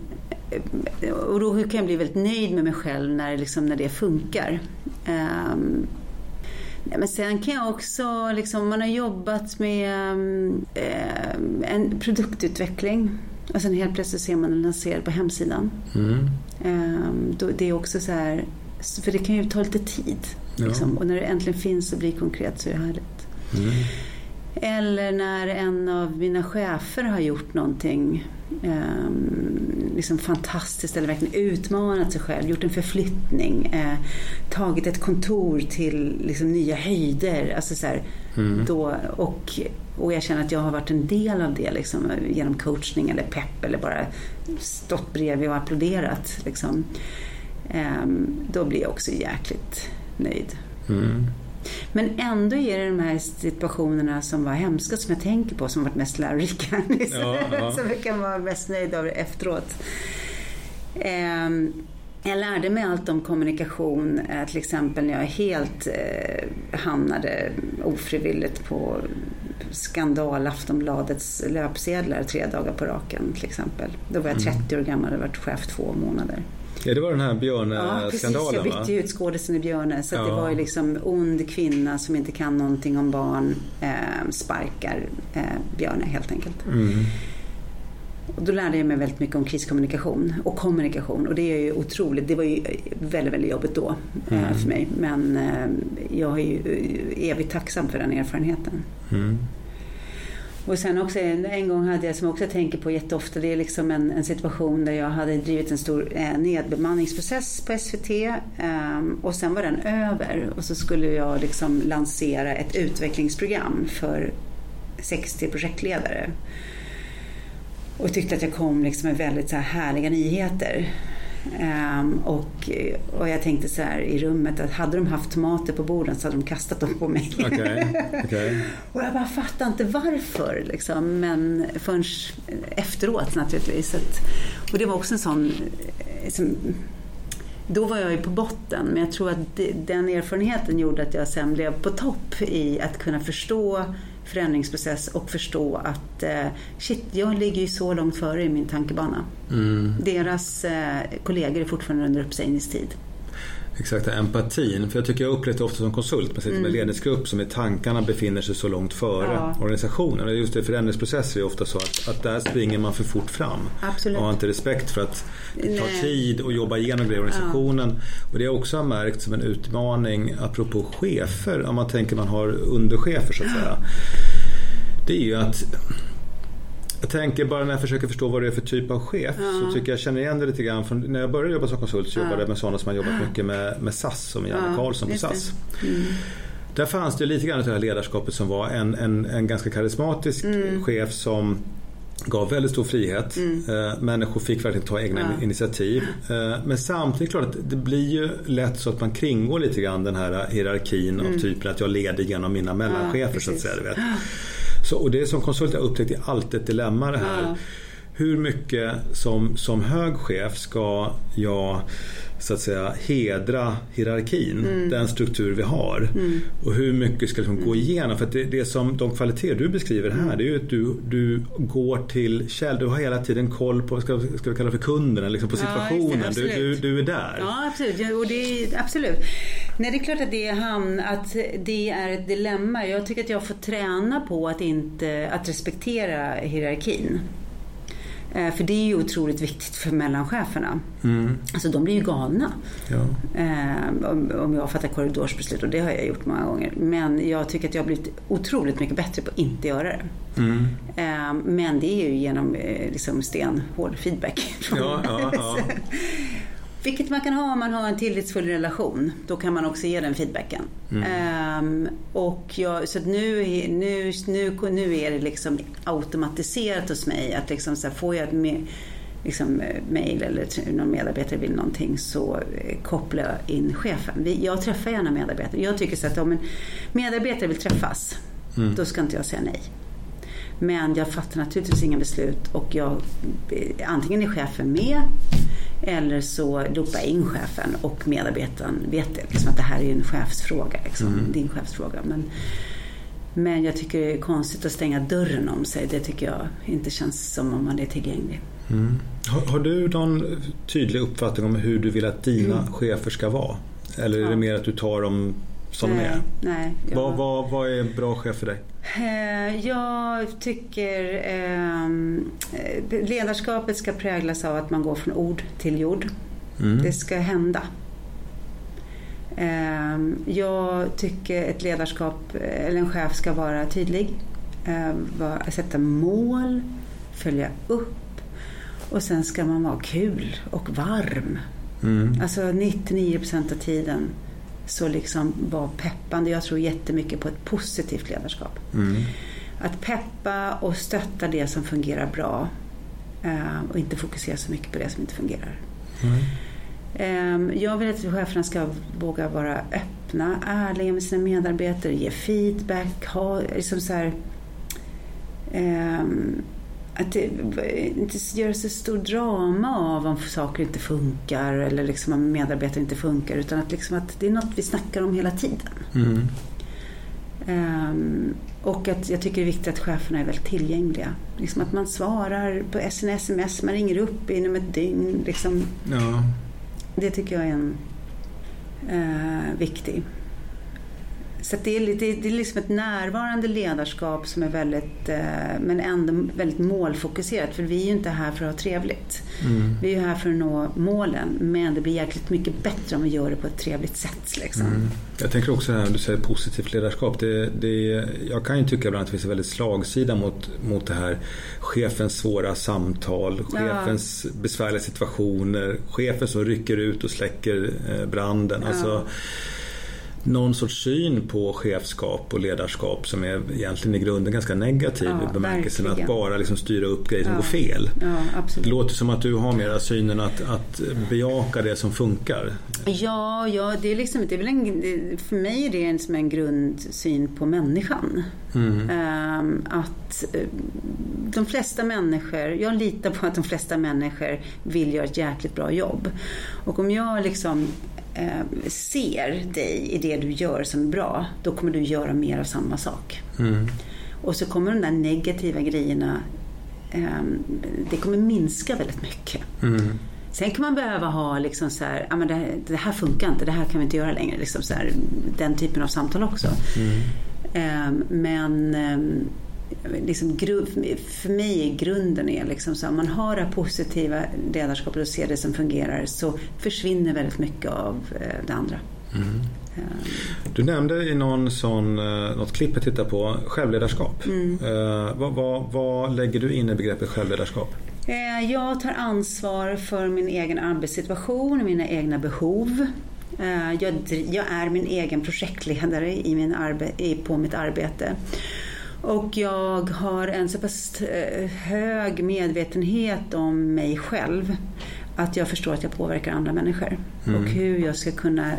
S1: och då kan jag bli väldigt nöjd med mig själv när, liksom, när det funkar. Ehm, men sen kan jag också, liksom, man har jobbat med ehm, en produktutveckling och sen helt plötsligt ser man den lanserad på hemsidan.
S2: Mm.
S1: Ehm, då, det är också så här, för det kan ju ta lite tid.
S2: Ja.
S1: Liksom. Och när det äntligen finns och blir konkret så är det härligt.
S2: Mm.
S1: Eller när en av mina chefer har gjort någonting ehm, liksom fantastiskt eller verkligen utmanat sig själv, gjort en förflyttning, eh, tagit ett kontor till liksom nya höjder. Alltså så här, Mm. Då, och, och jag känner att jag har varit en del av det liksom, genom coachning eller pepp eller bara stått bredvid och applåderat. Liksom. Um, då blir jag också jäkligt nöjd. Mm. Men ändå är det de här situationerna som var hemska som jag tänker på som varit mest lärorika. Ja, ja. som jag kan vara mest nöjd av efteråt. Um, jag lärde mig allt om kommunikation, eh, till exempel när jag helt eh, hamnade ofrivilligt på skandal Aftonbladets löpsedlar tre dagar på raken till exempel. Då var jag 30 mm. år gammal och varit chef två månader.
S2: Ja, det var den här Björne-skandalen Ja, precis.
S1: Jag bytte ju ut skådisen i Björne. Så ja. det var ju liksom ond kvinna som inte kan någonting om barn eh, sparkar eh, Björne helt enkelt. Mm. Och då lärde jag mig väldigt mycket om kriskommunikation och kommunikation. Och det är ju otroligt. Det var ju väldigt, väldigt jobbigt då eh, mm. för mig. Men eh, jag är ju evigt tacksam för den erfarenheten. Mm. Och sen också en, gång hade jag, som jag också tänker på jätteofta, det är liksom en, en situation där jag hade drivit en stor eh, nedbemanningsprocess på SVT eh, och sen var den över och så skulle jag liksom lansera ett utvecklingsprogram för 60 projektledare och tyckte att jag kom liksom med väldigt så här härliga nyheter. Um, och, och jag tänkte så här i rummet att hade de haft tomater på borden så hade de kastat dem på mig. Okay. Okay. och jag bara fattade inte varför. Liksom. Men förrän efteråt naturligtvis. Att, och det var också en sån... Liksom, då var jag ju på botten men jag tror att den erfarenheten gjorde att jag sen blev på topp i att kunna förstå förändringsprocess och förstå att eh, shit, jag ligger ju så långt före i min tankebana. Mm. Deras eh, kollegor är fortfarande under uppsägningstid.
S2: Exakt, empatin. För jag tycker jag upplevt det ofta som konsult. Man sitter med mm. ledningsgrupp som i tankarna befinner sig så långt före ja. organisationen. Och just det, förändringsprocesser är ofta så att, att där springer man för fort fram.
S1: Absolut.
S2: Och har inte respekt för att det tar tid att jobba igenom grejer i organisationen. Ja. Och det jag också har märkt som en utmaning apropå chefer, om man tänker man har underchefer så att säga. Det är ju att jag tänker bara när jag försöker förstå vad det är för typ av chef ja. så tycker jag känner igen det lite grann. Från, när jag började jobba som konsult så jobbade jag med sådana som har jobbat mycket med, med SAS, som Janne ja, Karlsson på SAS. Mm. Där fanns det lite grann av det här ledarskapet som var en, en, en ganska karismatisk mm. chef som gav väldigt stor frihet. Mm. Eh, människor fick verkligen ta egna ja. initiativ. Eh, men samtidigt klart att det blir ju lätt så att man kringgår lite grann den här hierarkin mm. av typen att jag leder genom mina mellanchefer så att säga. Du vet. Så, och det är som konsult jag upptäckt är alltid ett dilemma det här. Ja. Hur mycket som, som hög chef ska jag så att säga hedra hierarkin, mm. den struktur vi har. Mm. Och hur mycket ska liksom gå igenom? För det, det som de kvaliteter du beskriver här mm. det är ju att du, du går till käll, du har hela tiden koll på, ska, ska vi kalla det för kunden, liksom på situationen. Ja, det, du, du, du, är där.
S1: Ja absolut. Och det absolut. Nej, det är klart att det är han, att det är ett dilemma. Jag tycker att jag får träna på att inte att respektera hierarkin. Eh, för det är ju otroligt viktigt för mellancheferna. Mm. Alltså de blir ju galna. Ja. Eh, om jag fattar korridorsbeslut och det har jag gjort många gånger. Men jag tycker att jag har blivit otroligt mycket bättre på att inte göra det. Mm. Eh, men det är ju genom liksom stenhård feedback. Ja, ja. Vilket man kan ha om man har en tillitsfull relation. Då kan man också ge den feedbacken. Mm. Um, och jag, så nu, nu, nu, nu är det liksom automatiserat hos mig att liksom så här, får jag ett liksom, eh, mail eller någon medarbetare vill någonting så eh, kopplar jag in chefen. Jag träffar gärna medarbetare. Jag tycker så att om en medarbetare vill träffas, mm. då ska inte jag säga nej. Men jag fattar naturligtvis inga beslut och jag, eh, antingen är chefen med eller så ropar jag in chefen och medarbetaren vet det, liksom att det här är en chefsfråga. Liksom, mm. Din chefsfråga. Men, men jag tycker det är konstigt att stänga dörren om sig. Det tycker jag inte känns som om man är tillgänglig.
S2: Mm. Har, har, du någon tydlig uppfattning om hur du vill att dina mm. chefer ska vara? Eller är ja. det mer att du tar dem som
S1: nej,
S2: de är?
S1: Nej,
S2: jag... vad, vad, vad är en bra chef för dig?
S1: Eh, jag tycker eh, ledarskapet ska präglas av att man går från ord till jord. Mm. Det ska hända. Eh, jag tycker ett ledarskap, eller en chef ska vara tydlig. Sätta mål, följa upp och sen ska man vara kul och varm. Mm. Alltså 99 procent av tiden så liksom var peppande. Jag tror jättemycket på ett positivt ledarskap.
S2: Mm.
S1: Att peppa och stötta det som fungerar bra eh, och inte fokusera så mycket på det som inte fungerar.
S2: Mm.
S1: Eh, jag vill att cheferna ska våga vara öppna, ärliga med sina medarbetare, ge feedback, ha liksom så här, ehm, att det, inte göra så stor drama av om saker inte funkar eller liksom om medarbetare inte funkar utan att, liksom att det är något vi snackar om hela tiden.
S2: Mm.
S1: Um, och att jag tycker det är viktigt att cheferna är väldigt tillgängliga. Liksom att man svarar på sina sms, man ringer upp inom ett dygn. Liksom.
S2: Ja.
S1: Det tycker jag är en uh, viktig. Så det, är, det, det är liksom ett närvarande ledarskap som är väldigt, eh, men ändå väldigt målfokuserat. För vi är ju inte här för att ha trevligt.
S2: Mm.
S1: Vi är ju här för att nå målen. Men det blir jäkligt mycket bättre om vi gör det på ett trevligt sätt. Liksom.
S2: Mm. Jag tänker också här, du säger positivt ledarskap. Det, det, jag kan ju tycka ibland att det finns en väldigt slagsida mot, mot det här chefens svåra samtal, chefens ja. besvärliga situationer, chefen som rycker ut och släcker eh, branden. Ja. Alltså, någon sorts syn på chefskap och ledarskap som är egentligen i grunden ganska negativ ja, i bemärkelsen verkligen. att bara liksom styra upp grejer som
S1: ja.
S2: går fel.
S1: Ja,
S2: det låter som att du har mera synen att, att bejaka det som funkar.
S1: Ja, ja det är liksom, det är väl en, för mig är det en, som en grundsyn på människan. Mm. Um, att uh, de flesta människor, jag litar på att de flesta människor vill göra ett jäkligt bra jobb. Och om jag liksom eh, ser dig i det du gör som är bra, då kommer du göra mer av samma sak.
S2: Mm.
S1: Och så kommer de där negativa grejerna, eh, det kommer minska väldigt mycket.
S2: Mm.
S1: Sen kan man behöva ha liksom så här, ah, men det, det, här funkar inte, det här kan vi inte göra längre. Liksom så här, den typen av samtal också.
S2: Mm.
S1: Eh, men ehm, liksom, för mig är grunden är liksom så om man har det positiva ledarskapet och ser det som fungerar så försvinner väldigt mycket av eh, det andra.
S2: Mm. Du nämnde i någon sån, eh, något klipp jag tittade på självledarskap.
S1: Mm.
S2: Eh, vad, vad, vad lägger du in i begreppet självledarskap?
S1: Jag tar ansvar för min egen arbetssituation mina egna behov. Jag, jag är min egen projektledare i min arbe, på mitt arbete. Och jag har en så pass eh, hög medvetenhet om mig själv att jag förstår att jag påverkar andra människor. Mm. Och hur jag ska kunna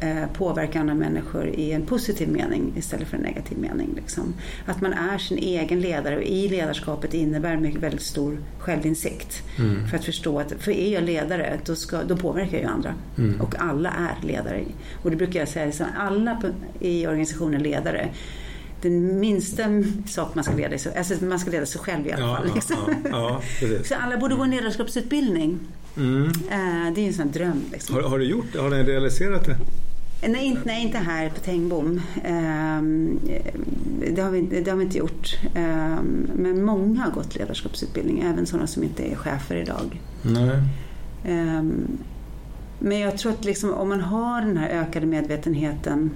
S1: eh, påverka andra människor i en positiv mening istället för en negativ mening. Liksom. Att man är sin egen ledare och i ledarskapet innebär mycket, väldigt stor självinsikt.
S2: Mm.
S1: För att förstå att, för är jag ledare då, ska, då påverkar jag ju andra.
S2: Mm.
S1: Och alla är ledare. Och det brukar jag säga, liksom, alla i organisationen är ledare den minsta sak man ska leda sig, alltså man ska leda sig själv i alla
S2: ja,
S1: fall. Liksom.
S2: Ja, ja,
S1: så alla borde gå en ledarskapsutbildning.
S2: Mm.
S1: Eh, det är en sån dröm. Liksom.
S2: Har, har, du gjort det? Har ni realiserat det?
S1: Nej, inte, nej, inte här på Tengbom. Um, det, har vi, det har vi inte gjort. Um, men många har gått ledarskapsutbildning, även sådana som inte är chefer idag.
S2: Nej.
S1: Um, men jag tror att liksom, om man har den här ökade medvetenheten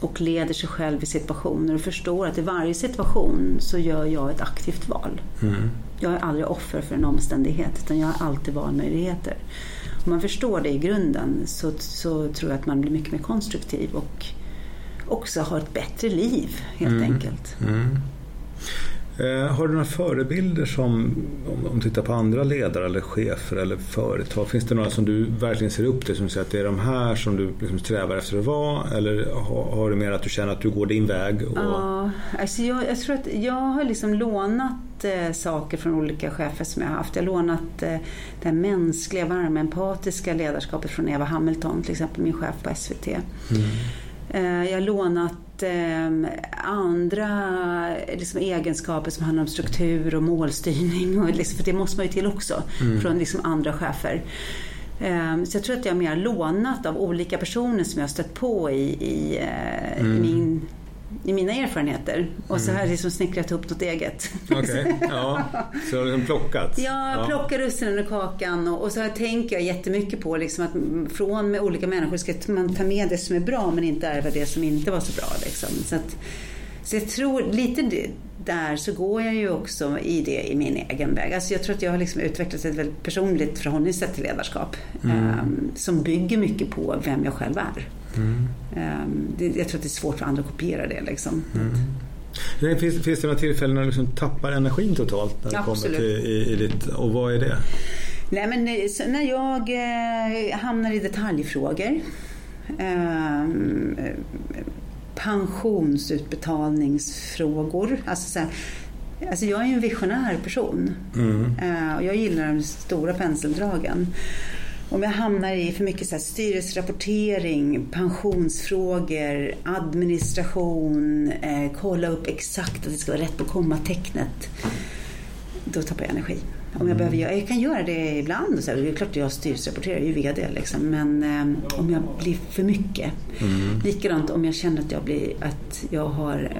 S1: och leder sig själv i situationer och förstår att i varje situation så gör jag ett aktivt val.
S2: Mm.
S1: Jag är aldrig offer för en omständighet utan jag har alltid valmöjligheter. Om man förstår det i grunden så, så tror jag att man blir mycket mer konstruktiv och också har ett bättre liv helt
S2: mm.
S1: enkelt.
S2: Mm. Eh, har du några förebilder som, om du tittar på andra ledare eller chefer eller företag, finns det några som du verkligen ser upp till som säger att det är de här som du liksom strävar efter att vara? Eller har, har du mer att du känner att du går din väg? Och...
S1: Ja, alltså jag, jag tror att jag har liksom lånat eh, saker från olika chefer som jag har haft. Jag har lånat eh, det mänskliga, varma, empatiska ledarskapet från Eva Hamilton, till exempel min chef på SVT.
S2: Mm.
S1: Eh, jag har lånat eh, andra liksom, egenskaper som handlar om struktur och målstyrning. Och liksom, för det måste man ju till också
S2: Mm.
S1: från liksom, andra chefer. Eh, Så jag tror att jag har mer lånat av olika personer som jag stött på i, i, eh,
S2: Mm.
S1: i, min, i mina erfarenheter. Och så har jag liksom snickrat ihop något eget.
S2: Okej, ja. Så har du liksom plockat?
S1: Ja, plocka russinen ur kakan och, och så här tänker jag jättemycket på liksom att mm, från med olika människor ska man ta med det som är bra men inte ärva det som inte var så bra. Liksom. Så, att, så jag tror lite där så går jag ju också i det i min egen väg. Alltså jag tror att jag har liksom utvecklat ett väldigt personligt förhållningssätt till ledarskap
S2: Mm.
S1: ehm, som bygger mycket på vem jag själv är. Mm. Det, jag tror att det är svårt för andra att kopiera det. Liksom.
S2: Mm. Finns, finns det några tillfällen när du liksom tappar energin totalt? När det kommer till, i, i ditt, och vad är det?
S1: Nej, men, när jag eh, hamnar i detaljfrågor eh, pensionsutbetalningsfrågor. Alltså, så här, alltså jag är ju en visionär person mm. eh, och jag gillar de stora penseldragen. Om jag hamnar i för mycket så här, styrelserapportering, pensionsfrågor, administration, eh, kolla upp exakt att det ska vara rätt på kommatecknet. Då tappar jag energi. Om jag, behöver, jag kan göra det ibland. Så här, det är klart att jag styrelserapporterar, jag är ju VD. Liksom, men eh, om jag blir för mycket. Mm. Likadant om jag känner att jag, blir, att jag har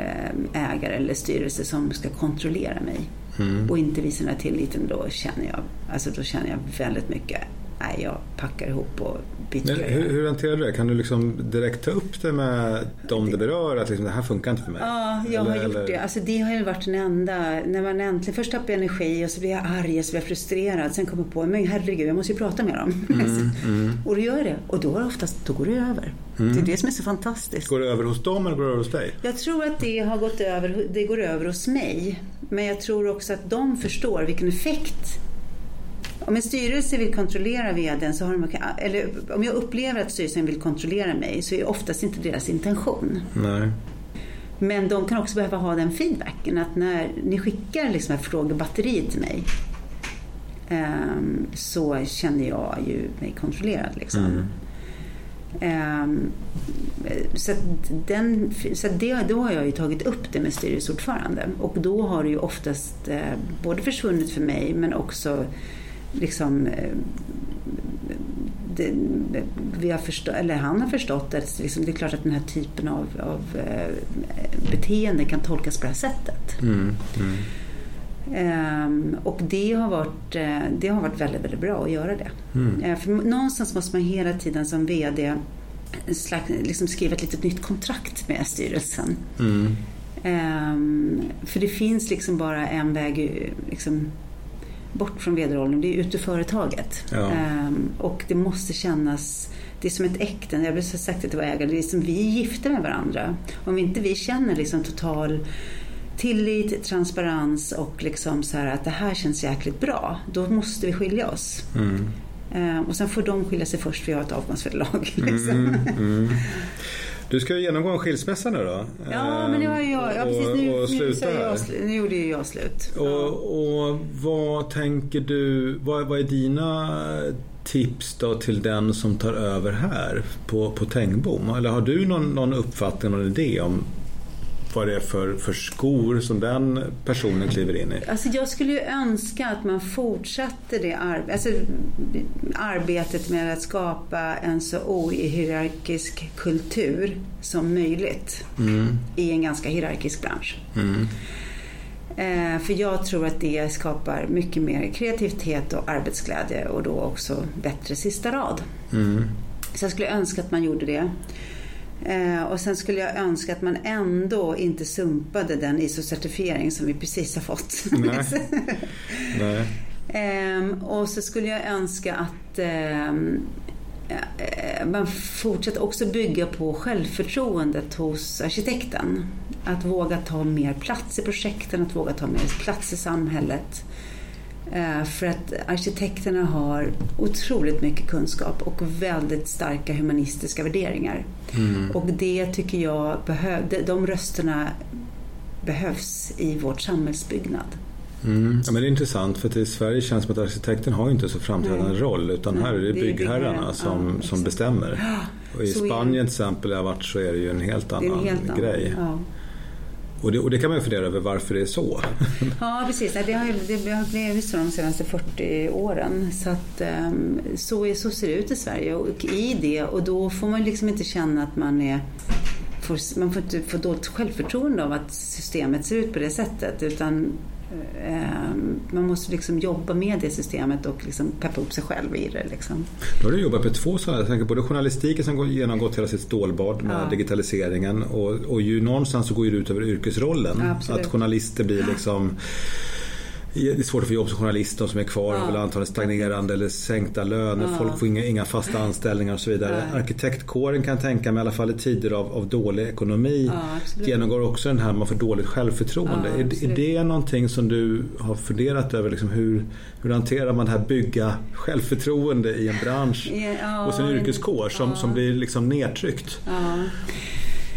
S1: eh, ägare eller styrelse som ska kontrollera mig. Mm. Och inte visa den här tilliten. Då känner, jag, alltså, då känner jag väldigt mycket nej, jag packar ihop och byter
S2: Men hur, hur hanterar du det? Kan du liksom direkt ta upp det med dem det berör? Att liksom, det här funkar inte för mig?
S1: Ja, jag eller, har gjort eller... det. Alltså, det har ju varit den enda. När man äntligen, först tappar jag energi och så blir jag arg och så blir jag frustrerad. Sen kommer jag på, men herregud, jag måste ju prata med dem. Mm, mm. och då gör det. Och då, oftast, då går det över. Mm. Det är det som är så fantastiskt.
S2: Går det över hos dem eller går det över hos dig?
S1: Jag tror att det har gått över, det går över hos mig. Men jag tror också att de förstår vilken effekt om en styrelse vill kontrollera vdn, så har de, eller om jag upplever att styrelsen vill kontrollera mig så är det oftast inte deras intention.
S2: Nej.
S1: Men de kan också behöva ha den feedbacken att när ni skickar liksom ett frågebatteri till mig um, så känner jag ju mig kontrollerad. Liksom. Mm. Um, så den, så det, då har jag ju tagit upp det med styrelseordförande och då har det ju oftast eh, både försvunnit för mig men också liksom eh, det, vi har förstå, eller han har förstått att liksom, det är klart att den här typen av, av eh, beteende kan tolkas på det här sättet. Mm, mm. Um, och det har, varit, uh, det har varit väldigt, väldigt bra att göra det. Mm. För någonstans måste man hela tiden som VD slags, liksom skriva ett litet nytt kontrakt med styrelsen. Um, för det finns liksom bara en väg liksom, bort från vd-rollen, det är ut ur företaget. Ja. Um, och det måste kännas, det är som ett äkten, jag har sagt att det var ägare, det är som vi är gifta med varandra. Om inte vi känner liksom total tillit, transparens och liksom så att det här känns jäkligt bra, då måste vi skilja oss. Mm. Uh, och sen får de skilja sig först, för jag har ett avgångsvederlag. Liksom. Mm, mm.
S2: Du ska genomgå en skilsmässa nu
S1: då? Ja, men det var jag. Ja, precis. Nu, och, och sluta nu, jag, nu gjorde ju jag slut.
S2: Och, ja. och vad tänker du, vad, vad är dina tips då till den som tar över här på, på Tengbom? Eller har du någon, någon uppfattning, någon idé om vad det är för, för skor som den personen kliver in i?
S1: Alltså jag skulle ju önska att man fortsatte det ar alltså arbetet med att skapa en så ohierarkisk kultur som möjligt mm. i en ganska hierarkisk bransch. Mm. Eh, för jag tror att det skapar mycket mer kreativitet och arbetsglädje och då också bättre sista rad. Mm. Så jag skulle önska att man gjorde det. Eh, och sen skulle jag önska att man ändå inte sumpade den ISO-certifiering som vi precis har fått. Nej. Nej. Eh, och så skulle jag önska att ehm, eh, man fortsätter också bygga på självförtroendet hos arkitekten. Att våga ta mer plats i projekten, att våga ta mer plats i samhället. Eh, för att arkitekterna har otroligt mycket kunskap och väldigt starka humanistiska värderingar. Mm. Och det tycker jag de rösterna behövs i vårt samhällsbyggnad.
S2: Mm. Ja, men det är intressant för att i Sverige känns det som att arkitekten har inte så framträdande Nej. roll utan Nej, här är det, det byggherrarna som, ja, som bestämmer. Och I Spanien till exempel jag varit så är det ju en helt annan en helt grej. Annan. Och det, och det, kan man ju fundera över varför det är så.
S1: Ja, precis. Det har, det har blivit så de senaste 40 åren. Så, att, ehm, så, är, så ser det ut i Sverige. Och i det, och då får man liksom inte känna att man är man får inte få dåligt självförtroende av att systemet ser ut på det sättet. Utan man måste liksom jobba med det systemet och liksom peppa upp sig själv i det. Liksom.
S2: Då har du jobbat med två sådana, jag tänker både journalistiken som genomgått hela sitt stålbad med ja. digitaliseringen och, och ju någonstans så går det ut över yrkesrollen. Ja, att journalister blir liksom det är svårt att få jobb som journalist. De som är kvar ja. har väl antagligen stagnerande eller sänkta löner. Ja. Folk får inga, inga fasta anställningar och så vidare. Nej. Arkitektkåren kan jag tänka mig, i alla fall i tider av, av dålig ekonomi, ja, genomgår också den här man får dåligt självförtroende. Ja, är, är det någonting som du har funderat över? Liksom hur, hur hanterar man det här bygga självförtroende i en bransch hos en yrkeskår som, som blir liksom nedtryckt?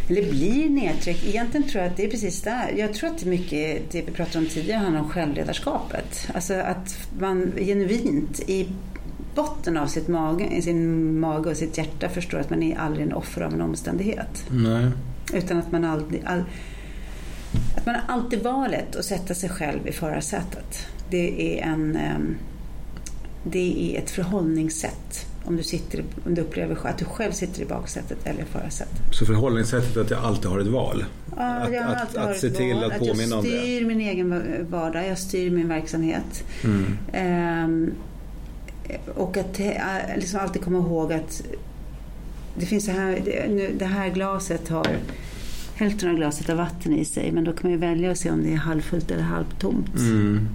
S1: Eller blir nedtryckt. Egentligen tror jag att det är precis där. Jag tror att det mycket, det vi pratade om tidigare, handlar om självledarskapet. Alltså att man genuint i botten av sitt mage, sin mage och sitt hjärta förstår att man är aldrig en offer av en omständighet.
S2: Nej.
S1: Utan att man aldrig... All, att man har alltid valet att sätta sig själv i förarsätet. Det är, en, ehm, det är ett förhållningssätt om du, sitter, om du upplever att du själv sitter i baksätet eller i förarsätet.
S2: Så förhållningssättet är att jag alltid har ett val? Ja, att, jag har alltid att, att se till val, att påminna om det?
S1: Jag styr min egen vardag, jag styr min verksamhet. Mm. Ehm, och att liksom alltid komma ihåg att det finns så här, det här glaset har hälften av glaset har vatten i sig men då kan man ju välja att se om det är halvfullt eller halvtomt. Mm.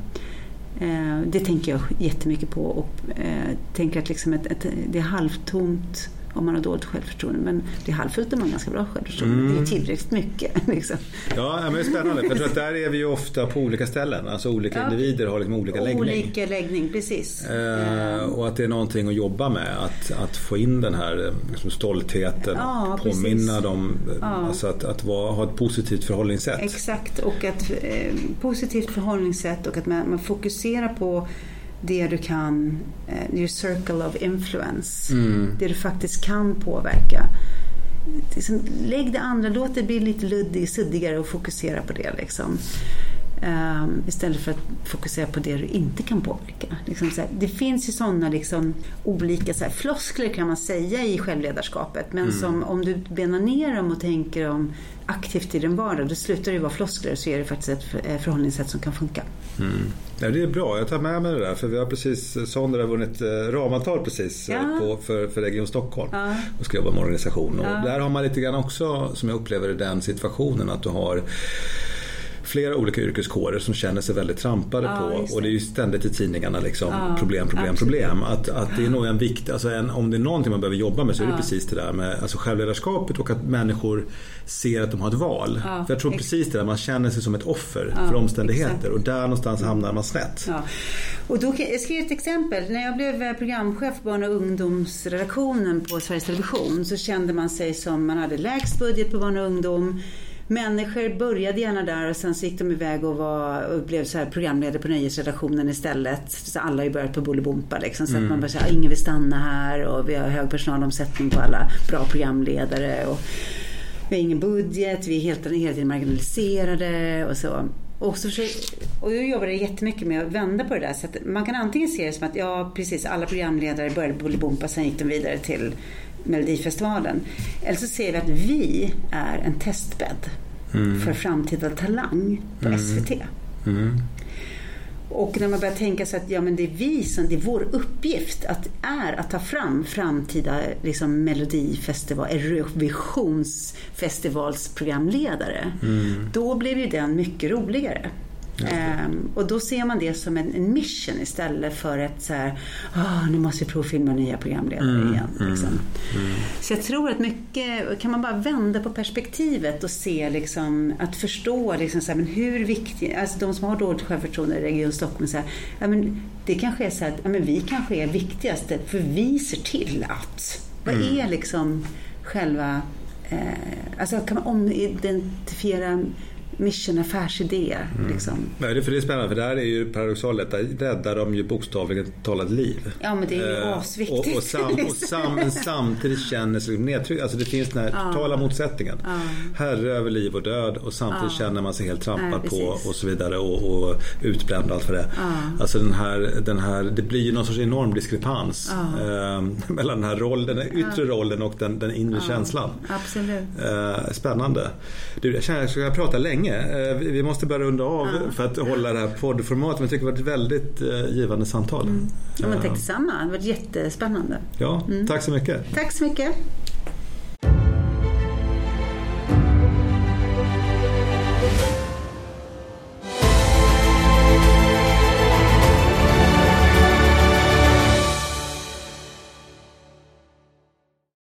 S1: Eh, det tänker jag jättemycket på och eh, tänker att liksom ett, ett, det är halvtomt om man har dåligt självförtroende. Men det är halvfullt om man har ganska bra självförtroende. Mm. Det är tillräckligt mycket. Liksom.
S2: Ja, men det är spännande. För jag tror att där är vi ju ofta på olika ställen. Alltså olika ja. individer har liksom olika läggning.
S1: Olika läggning, precis.
S2: Eh, och att det är någonting att jobba med. Att, att få in den här liksom, stoltheten. Ja, påminna dem. Ja. Alltså att, att vara, ha ett positivt förhållningssätt.
S1: Exakt, och att eh, positivt förhållningssätt och att man, man fokuserar på det du kan, your circle of influence. Mm. Det du faktiskt kan påverka. Liksom, lägg det andra, låt det bli lite luddig, suddigare och fokusera på det. Liksom. Um, istället för att fokusera på det du inte kan påverka. Liksom här, det finns ju sådana liksom, olika så här, floskler kan man säga i självledarskapet men mm. som om du benar ner dem och tänker om aktivt i din vardag, då slutar det vara floskler så är det faktiskt ett eh, förhållningssätt som kan funka.
S2: Mm. Ja, det är bra, jag tar med mig det där för vi har precis, Sonder har vunnit eh, ramavtal precis eh, ja. på, för, för Region Stockholm ja. och ska jobba med organisation. Och där har man lite grann också, som jag upplever i den situationen, att du har flera olika yrkeskårer som känner sig väldigt trampade ja, på. Och det är ju ständigt i tidningarna liksom ja, problem, problem, absolut. problem. Att, att det är nog en viktig, alltså en, om det är någonting man behöver jobba med så är det precis det där med alltså självledarskapet och att människor ser att de har ett val. För jag tror precis det där, man känner sig som ett offer för omständigheter exakt. och där någonstans hamnar man snett.
S1: Och då, jag ska ge ett exempel. När jag blev eh, programchef på barn och ungdomsredaktionen på Sveriges Television så kände man sig som man hade lägst budget på barn och ungdom människor började gärna där och sen så gick de iväg och, var, och blev så här programledare på nöjesredaktionen istället. Så alla har ju börjat på Bolibompa liksom. Så mm. att man bara säger ingen vill stanna här och vi har hög personalomsättning på alla bra programledare. Och vi har ingen budget, vi är helt, hela tiden marginaliserade och så. Och, så och jag jobbade jättemycket med att vända på det där. Så man kan antingen se det som att ja, precis alla programledare började på Bolibompa, sen gick de vidare till Melodifestivalen. Eller så ser vi att vi är en testbädd mm. för framtida talang på mm. SVT. Mm. Och när man börjar tänka sig att ja, men det är vi som, det är vår uppgift att, är att ta fram framtida liksom, melodifestival, Eurovisionsfestivalsprogramledare. Mm. Då blev ju den mycket roligare. Um, och då ser man det som en, en, mission istället för ett så här, oh, nu måste vi provfilma nya programledare mm, igen. Mm, liksom. Mm, mm. Så jag tror att mycket, kan man bara vända på perspektivet och se liksom, att förstå liksom, så här, men hur viktigt, alltså de som har dåligt självförtroende i Region Stockholm, så här, ja, men det kanske är så att ja, men vi kanske är viktigaste, för vi ser till att, vad mm. är liksom själva, eh, alltså kan man omidentifiera mission, affärsidé. Mm. Liksom.
S2: Nej, det, för det är spännande för där är ju paradoxalt där räddar de ju bokstavligen talat liv.
S1: Ja men det är ju eh, asviktigt.
S2: Och, och, sam, och sam, samtidigt känner sig nedtryckt. Alltså det finns den här ja. totala motsättningen. Ja. Herre över liv och död och samtidigt ja. känner man sig helt trampad Nej, på och så vidare och, och utbränd och allt för det. Ja. Alltså den här, den här, det blir ju någon sorts enorm diskrepans eh, mellan den här rollen, den yttre rollen och den, den inre känslan.
S1: Absolut.
S2: Eh, spännande. Du, jag känner att jag ska prata länge länge. Eh, vi måste börja runda av ja. för att hålla det här poddformatet. Men jag tycker det var ett väldigt eh, givande samtal. Mm.
S1: Ja, men tack detsamma. Det var jättespännande.
S2: Ja, mm. tack så mycket.
S1: Tack så mycket.